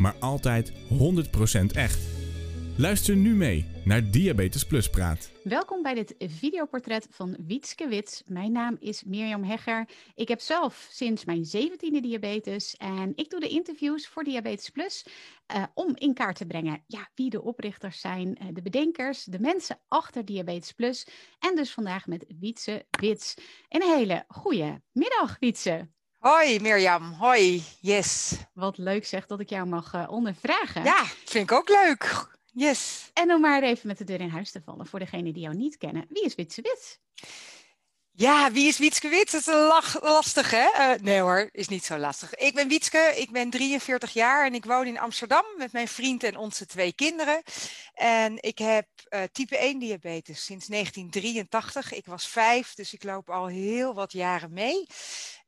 maar altijd 100% echt. Luister nu mee naar Diabetes Plus Praat. Welkom bij dit videoportret van Wietske Wits. Mijn naam is Mirjam Hegger. Ik heb zelf sinds mijn 17e diabetes en ik doe de interviews voor Diabetes Plus uh, om in kaart te brengen ja, wie de oprichters zijn, uh, de bedenkers, de mensen achter Diabetes Plus. En dus vandaag met Wietse Wits. Een hele goede middag, Wietse. Hoi Mirjam, hoi, yes. Wat leuk zeg dat ik jou mag uh, ondervragen. Ja, vind ik ook leuk. Yes. En om maar even met de deur in huis te vallen voor degenen die jou niet kennen. Wie is Witse Wit? Ja, wie is Wietske Wit? Dat is een lastig, hè? Uh, nee hoor, is niet zo lastig. Ik ben Wietske, ik ben 43 jaar en ik woon in Amsterdam met mijn vriend en onze twee kinderen. En ik heb uh, type 1 diabetes sinds 1983. Ik was vijf, dus ik loop al heel wat jaren mee.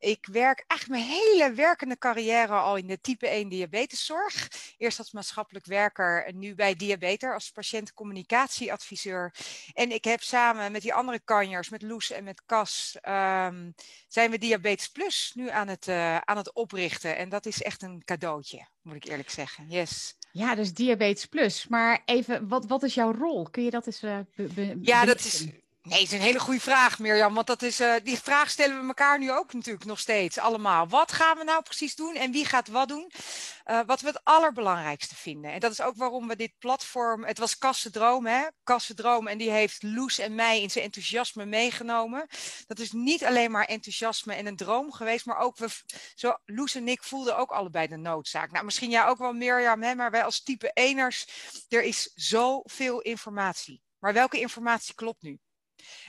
Ik werk eigenlijk mijn hele werkende carrière al in de type 1 diabeteszorg. Eerst als maatschappelijk werker en nu bij Diabeter als patiëntcommunicatieadviseur. En ik heb samen met die andere kanjers, met Loes en met Cas, um, zijn we Diabetes Plus nu aan het, uh, aan het oprichten. En dat is echt een cadeautje, moet ik eerlijk zeggen. Yes. Ja, dus Diabetes Plus. Maar even, wat, wat is jouw rol? Kun je dat eens uh, be, Ja, dat is Nee, het is een hele goede vraag, Mirjam. Want dat is, uh, die vraag stellen we elkaar nu ook natuurlijk nog steeds allemaal. Wat gaan we nou precies doen en wie gaat wat doen? Uh, wat we het allerbelangrijkste vinden. En dat is ook waarom we dit platform. Het was Kassendroom, hè? Kassendroom. En die heeft Loes en mij in zijn enthousiasme meegenomen. Dat is niet alleen maar enthousiasme en een droom geweest. Maar ook we. Zo, Loes en ik voelden ook allebei de noodzaak. Nou, misschien jij ook wel, Mirjam, hè? Maar wij als type eners. Er is zoveel informatie. Maar welke informatie klopt nu?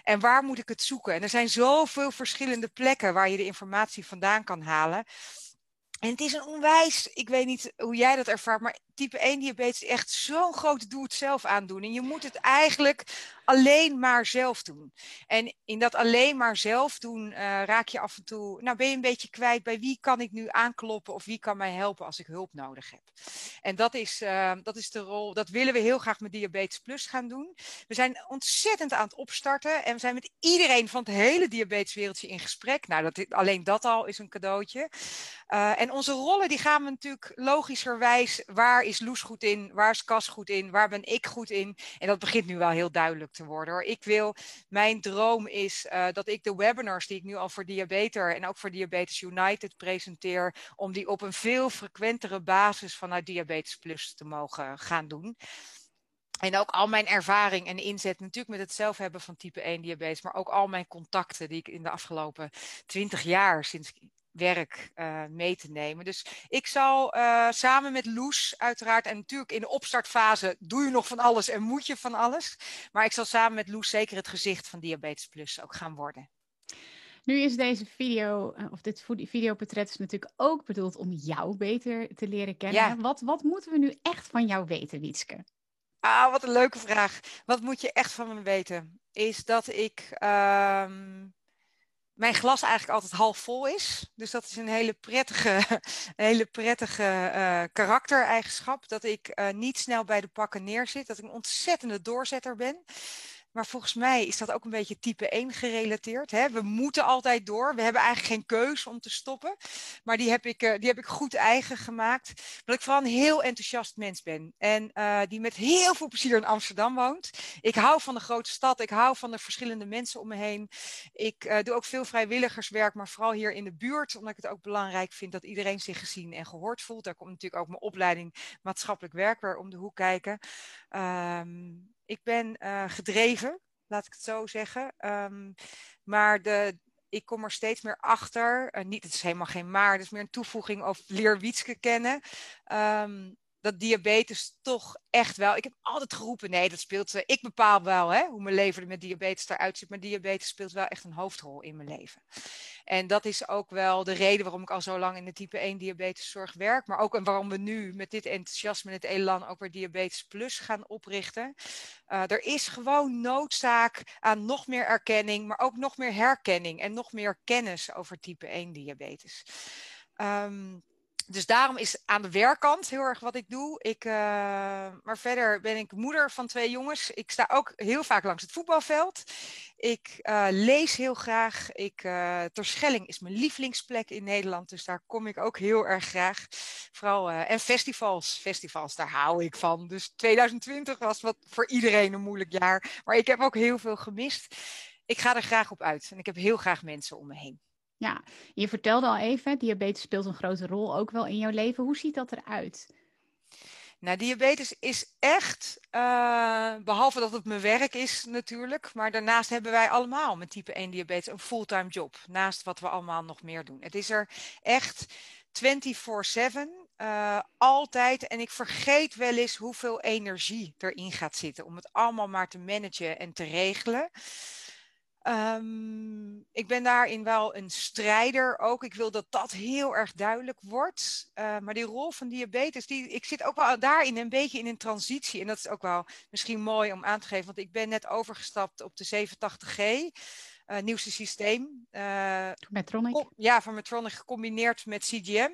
En waar moet ik het zoeken? En er zijn zoveel verschillende plekken waar je de informatie vandaan kan halen. En het is een onwijs, ik weet niet hoe jij dat ervaart, maar type 1 diabetes echt zo'n grote doe-het-zelf aandoening. Je moet het eigenlijk alleen maar zelf doen. En in dat alleen maar zelf doen uh, raak je af en toe, nou ben je een beetje kwijt bij wie kan ik nu aankloppen of wie kan mij helpen als ik hulp nodig heb. En dat is, uh, dat is de rol, dat willen we heel graag met Diabetes Plus gaan doen. We zijn ontzettend aan het opstarten en we zijn met iedereen van het hele diabeteswereldje in gesprek. Nou, dat, alleen dat al is een cadeautje. Uh, en onze rollen die gaan we natuurlijk logischerwijs, waar is Loes goed in, waar is Cas goed in, waar ben ik goed in? En dat begint nu wel heel duidelijk te worden. Hoor. Ik wil, mijn droom is uh, dat ik de webinars die ik nu al voor Diabeter en ook voor Diabetes United presenteer, om die op een veel frequentere basis vanuit Diabetes Plus te mogen gaan doen. En ook al mijn ervaring en inzet, natuurlijk met het zelf hebben van type 1 diabetes, maar ook al mijn contacten die ik in de afgelopen 20 jaar, sinds werk uh, mee te nemen. Dus ik zal uh, samen met Loes uiteraard, en natuurlijk in de opstartfase doe je nog van alles en moet je van alles. Maar ik zal samen met Loes zeker het gezicht van Diabetes Plus ook gaan worden. Nu is deze video, eh, of dit videoportret is natuurlijk ook bedoeld om jou beter te leren kennen. Ja. Wat, wat moeten we nu echt van jou weten, Wietske? Ah, wat een leuke vraag. Wat moet je echt van me weten? Is dat ik... Um mijn glas eigenlijk altijd half vol is. Dus dat is een hele prettige, hele prettige uh, karaktereigenschap. Dat ik uh, niet snel bij de pakken neerzit. Dat ik een ontzettende doorzetter ben. Maar volgens mij is dat ook een beetje type 1 gerelateerd. Hè? We moeten altijd door. We hebben eigenlijk geen keus om te stoppen. Maar die heb ik, uh, die heb ik goed eigen gemaakt. Dat ik vooral een heel enthousiast mens ben. En uh, die met heel veel plezier in Amsterdam woont. Ik hou van de grote stad. Ik hou van de verschillende mensen om me heen. Ik uh, doe ook veel vrijwilligerswerk, maar vooral hier in de buurt. Omdat ik het ook belangrijk vind dat iedereen zich gezien en gehoord voelt. Daar komt natuurlijk ook mijn opleiding maatschappelijk werk om de hoek kijken. Um, ik ben uh, gedreven, laat ik het zo zeggen. Um, maar de, ik kom er steeds meer achter. Uh, niet, het is helemaal geen maar, het is meer een toevoeging of leer Wietske kennen. Um, dat diabetes toch echt wel. Ik heb altijd geroepen: nee, dat speelt. ik bepaal wel hè, hoe mijn leven met diabetes eruit ziet. Maar diabetes speelt wel echt een hoofdrol in mijn leven. En dat is ook wel de reden waarom ik al zo lang in de type 1 diabeteszorg werk. Maar ook en waarom we nu met dit enthousiasme en het elan ook weer Diabetes Plus gaan oprichten. Uh, er is gewoon noodzaak aan nog meer erkenning, maar ook nog meer herkenning en nog meer kennis over type 1 diabetes. Um, dus daarom is aan de werkkant heel erg wat ik doe. Ik, uh, maar verder ben ik moeder van twee jongens. Ik sta ook heel vaak langs het voetbalveld. Ik uh, lees heel graag. Ik, uh, Terschelling is mijn lievelingsplek in Nederland. Dus daar kom ik ook heel erg graag. Vooral, en festivals. Festivals, daar hou ik van. Dus 2020 was wat voor iedereen een moeilijk jaar. Maar ik heb ook heel veel gemist. Ik ga er graag op uit. En ik heb heel graag mensen om me heen. Ja, je vertelde al even, diabetes speelt een grote rol ook wel in jouw leven. Hoe ziet dat eruit? Nou, diabetes is echt, uh, behalve dat het mijn werk is natuurlijk, maar daarnaast hebben wij allemaal met type 1 diabetes een fulltime job. Naast wat we allemaal nog meer doen. Het is er echt 24/7, uh, altijd. En ik vergeet wel eens hoeveel energie erin gaat zitten om het allemaal maar te managen en te regelen. Um, ik ben daarin wel een strijder ook. Ik wil dat dat heel erg duidelijk wordt. Uh, maar die rol van diabetes, die, ik zit ook wel daarin een beetje in een transitie. En dat is ook wel misschien mooi om aan te geven, want ik ben net overgestapt op de 87G. Uh, nieuwste systeem. Uh, Medtronic? Ja, van Medtronic gecombineerd met CGM.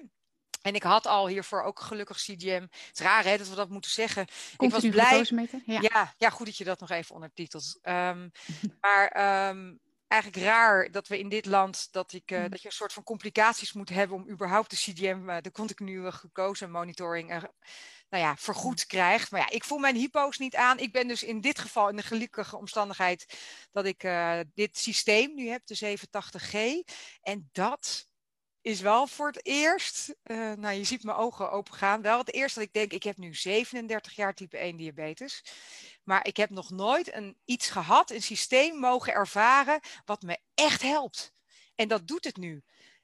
En ik had al hiervoor ook gelukkig CGM. Het is raar hè, dat we dat moeten zeggen. ik was blij. Ja. ja. Ja, goed dat je dat nog even ondertitelt. Um, maar um, eigenlijk raar dat we in dit land dat, ik, uh, dat je een soort van complicaties moet hebben om überhaupt de CGM, uh, de continue gekozen monitoring, uh, nou ja, vergoed krijgt. Maar ja, ik voel mijn hypo's niet aan. Ik ben dus in dit geval in de gelukkige omstandigheid dat ik dit systeem nu heb, de 87G. En dat is wel voor het eerst, uh, nou je ziet mijn ogen opengaan, wel het eerst dat ik denk, ik heb nu 37 jaar type 1 diabetes. Maar ik heb nog nooit een, iets gehad, een systeem mogen ervaren wat me echt helpt. En dat doet het nu.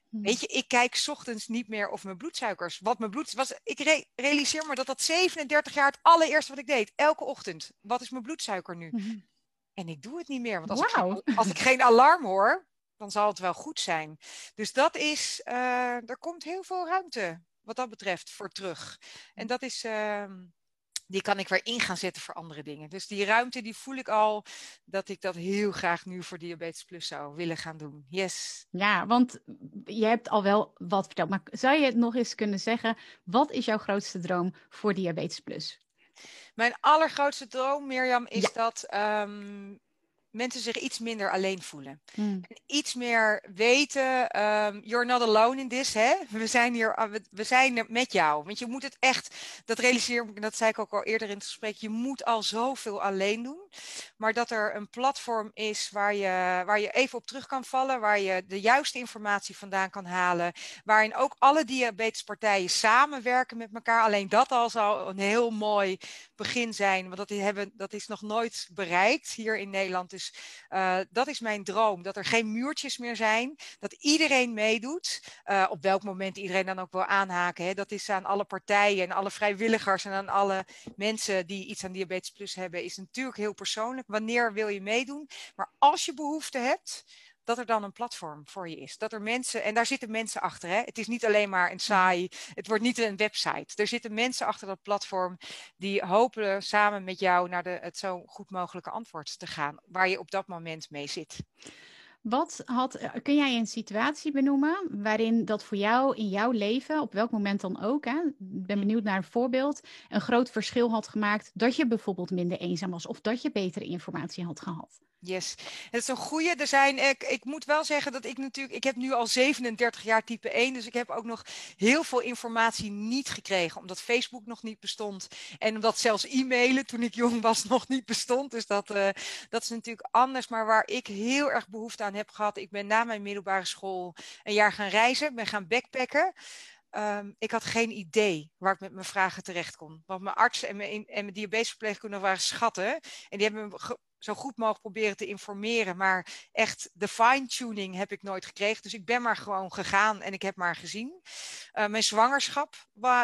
Hmm. Weet je, ik kijk ochtends niet meer of mijn bloedsuikers, wat mijn bloed was. Ik realiseer me dat dat 37 jaar het allereerste wat ik deed. Elke ochtend. Wat is mijn bloedsuiker nu? Hmm. En ik doe het niet meer. Want als, wow. ik, als ik geen alarm hoor, dan zal het wel goed zijn. Dus dat is, uh, er komt heel veel ruimte wat dat betreft voor terug. En dat is, uh, die kan ik weer in gaan zetten voor andere dingen. Dus die ruimte, die voel ik al dat ik dat heel graag nu voor Diabetes Plus zou willen gaan doen. Yes. Ja, want je hebt al wel wat verteld. Maar zou je het nog eens kunnen zeggen? Wat is jouw grootste droom voor Diabetes Plus? Mijn allergrootste droom, Mirjam, is dat um, mensen zich iets minder alleen voelen. Hmm. En iets meer weten, um, you're not alone in this. Hè? We zijn hier, ah, we zijn er met jou. Want je moet het echt, dat realiseer ik, dat zei ik ook al eerder in het gesprek, je moet al zoveel alleen doen. Maar dat er een platform is waar je, waar je even op terug kan vallen, waar je de juiste informatie vandaan kan halen, waarin ook alle diabetespartijen samenwerken met elkaar. Alleen dat al zou een heel mooi begin zijn, want dat, hebben, dat is nog nooit bereikt hier in Nederland. Dus uh, dat is mijn droom. Dat er geen muurtjes meer zijn. Dat iedereen meedoet. Uh, op welk moment iedereen dan ook wil aanhaken. Hè. Dat is aan alle partijen en alle vrijwilligers en aan alle mensen die iets aan Diabetes Plus hebben. Is natuurlijk heel persoonlijk. Wanneer wil je meedoen? Maar als je behoefte hebt dat er dan een platform voor je is. Dat er mensen, en daar zitten mensen achter. Hè? Het is niet alleen maar een saai, het wordt niet een website. Er zitten mensen achter dat platform die hopen samen met jou naar de, het zo goed mogelijke antwoord te gaan, waar je op dat moment mee zit. Wat had, eh, kun jij een situatie benoemen waarin dat voor jou in jouw leven, op welk moment dan ook, hè, ben benieuwd naar een voorbeeld, een groot verschil had gemaakt dat je bijvoorbeeld minder eenzaam was of dat je betere informatie had gehad? Yes, het is een goede. Er zijn, ik, ik moet wel zeggen dat ik natuurlijk, ik heb nu al 37 jaar type 1, dus ik heb ook nog heel veel informatie niet gekregen, omdat Facebook nog niet bestond en omdat zelfs e-mailen toen ik jong was nog niet bestond. Dus dat, uh, dat is natuurlijk anders, maar waar ik heel erg behoefte aan heb gehad, ik ben na mijn middelbare school een jaar gaan reizen, ben gaan backpacken. Um, ik had geen idee waar ik met mijn vragen terecht kon. Want mijn arts en mijn, en mijn diabetesverpleegkundige waren schatten. En die hebben me zo goed mogelijk proberen te informeren. Maar echt de fine-tuning heb ik nooit gekregen. Dus ik ben maar gewoon gegaan en ik heb maar gezien. Uh, mijn zwangerschap,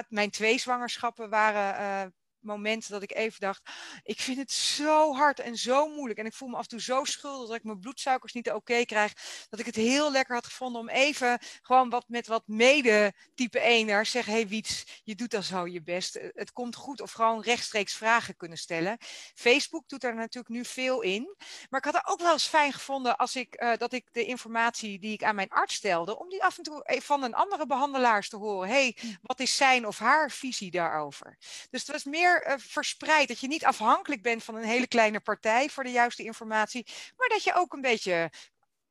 mijn twee zwangerschappen waren momenten dat ik even dacht, ik vind het zo hard en zo moeilijk. En ik voel me af en toe zo schuldig dat ik mijn bloedsuikers niet oké krijg. Dat ik het heel lekker had gevonden om even gewoon wat met wat mede type 1ers zeggen, hey Wiets, je doet al zo je best. Het komt goed. Of gewoon rechtstreeks vragen kunnen stellen. Facebook doet daar natuurlijk nu veel in. Maar ik had het ook wel eens fijn gevonden als ik, uh, dat ik de informatie die ik aan mijn arts stelde, om die af en toe van een andere behandelaars te horen. hey, hm. wat is zijn of haar visie daarover? Dus het was meer uh, verspreid. Dat je niet afhankelijk bent van een hele kleine partij voor de juiste informatie. Maar dat je ook een beetje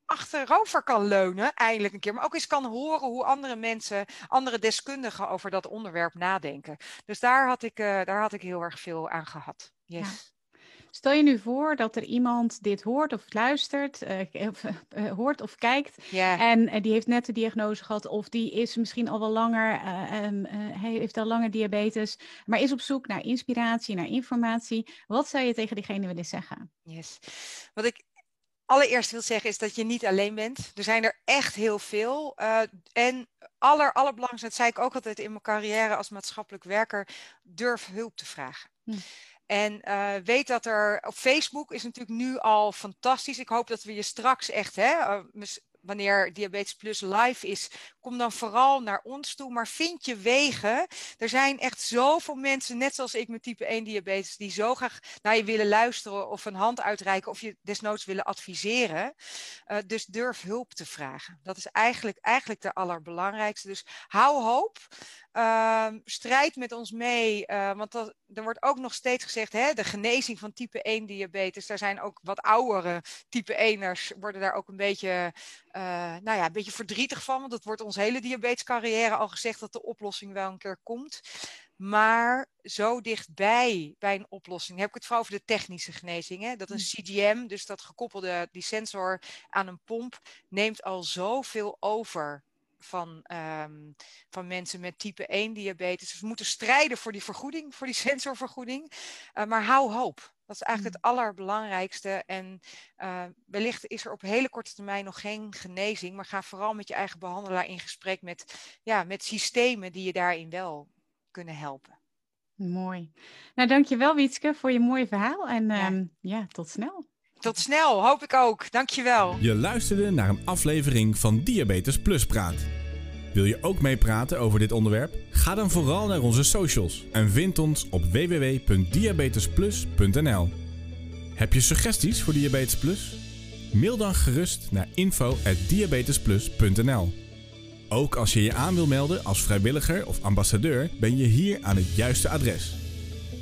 achterover kan leunen, eindelijk een keer. Maar ook eens kan horen hoe andere mensen, andere deskundigen over dat onderwerp nadenken. Dus daar had ik, uh, daar had ik heel erg veel aan gehad. Yes. Stel je nu voor dat er iemand dit hoort of luistert, uh, of, uh, hoort of kijkt. En die heeft net de diagnose gehad, of die is misschien al wel langer, um, hij heeft al langer diabetes, maar is op zoek naar inspiratie, naar informatie. Wat zou je tegen diegene willen zeggen? Yes. Wat ik allereerst wil zeggen is dat je niet alleen bent. Er zijn er echt heel veel. en aller, allerbelangrijkste, dat zei ik ook altijd in mijn carrière als maatschappelijk werker, durf hulp te vragen. Hm. En uh, weet dat er op Facebook is natuurlijk nu al fantastisch. Ik hoop dat we je straks echt, hè, uh, wanneer Diabetes Plus live is, kom dan vooral naar ons toe. Maar vind je wegen. Er zijn echt zoveel mensen, net zoals ik met type 1 diabetes, die zo graag naar je willen luisteren of een hand uitreiken of je desnoods willen adviseren. Uh, dus durf hulp te vragen. Dat is eigenlijk, eigenlijk de allerbelangrijkste. Dus hou hoop. Uh, strijd met ons mee, uh, want er wordt ook nog steeds gezegd, hè, de genezing van type 1 diabetes, daar zijn ook wat oudere type 1ers, worden daar ook een beetje, uh, nou ja, een beetje verdrietig van, want het wordt ons hele diabetescarrière al gezegd dat de oplossing wel een keer komt. Maar zo dichtbij bij een oplossing. heb ik het vooral over de technische genezing. Hè? Dat een mm. CGM, dus dat gekoppelde, die sensor aan een pomp, neemt al zoveel over van, um, van mensen met type 1 diabetes. Dus we moeten strijden voor die vergoeding, voor die sensorvergoeding. Uh, maar hou hoop. Dat is eigenlijk het mm. allerbelangrijkste. En uh, wellicht is er op hele korte termijn nog geen genezing. Maar ga vooral met je eigen behandelaar in gesprek met, ja, met systemen die je daarin wel kunnen helpen. Mooi. Nou, dankjewel Wietske voor je mooie verhaal. En ja, um, ja tot snel. Tot snel, hoop ik ook. Dankjewel. Je luisterde naar een aflevering van Diabetes Plus Praat. Wil je ook meepraten over dit onderwerp? Ga dan vooral naar onze socials en vind ons op www.diabetesplus.nl. Heb je suggesties voor Diabetes Plus? Mail dan gerust naar info@diabetesplus.nl. Ook als je je aan wil melden als vrijwilliger of ambassadeur, ben je hier aan het juiste adres.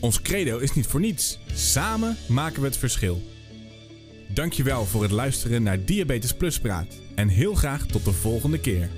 Ons credo is niet voor niets. Samen maken we het verschil. Dankjewel voor het luisteren naar Diabetes Plus Praat en heel graag tot de volgende keer.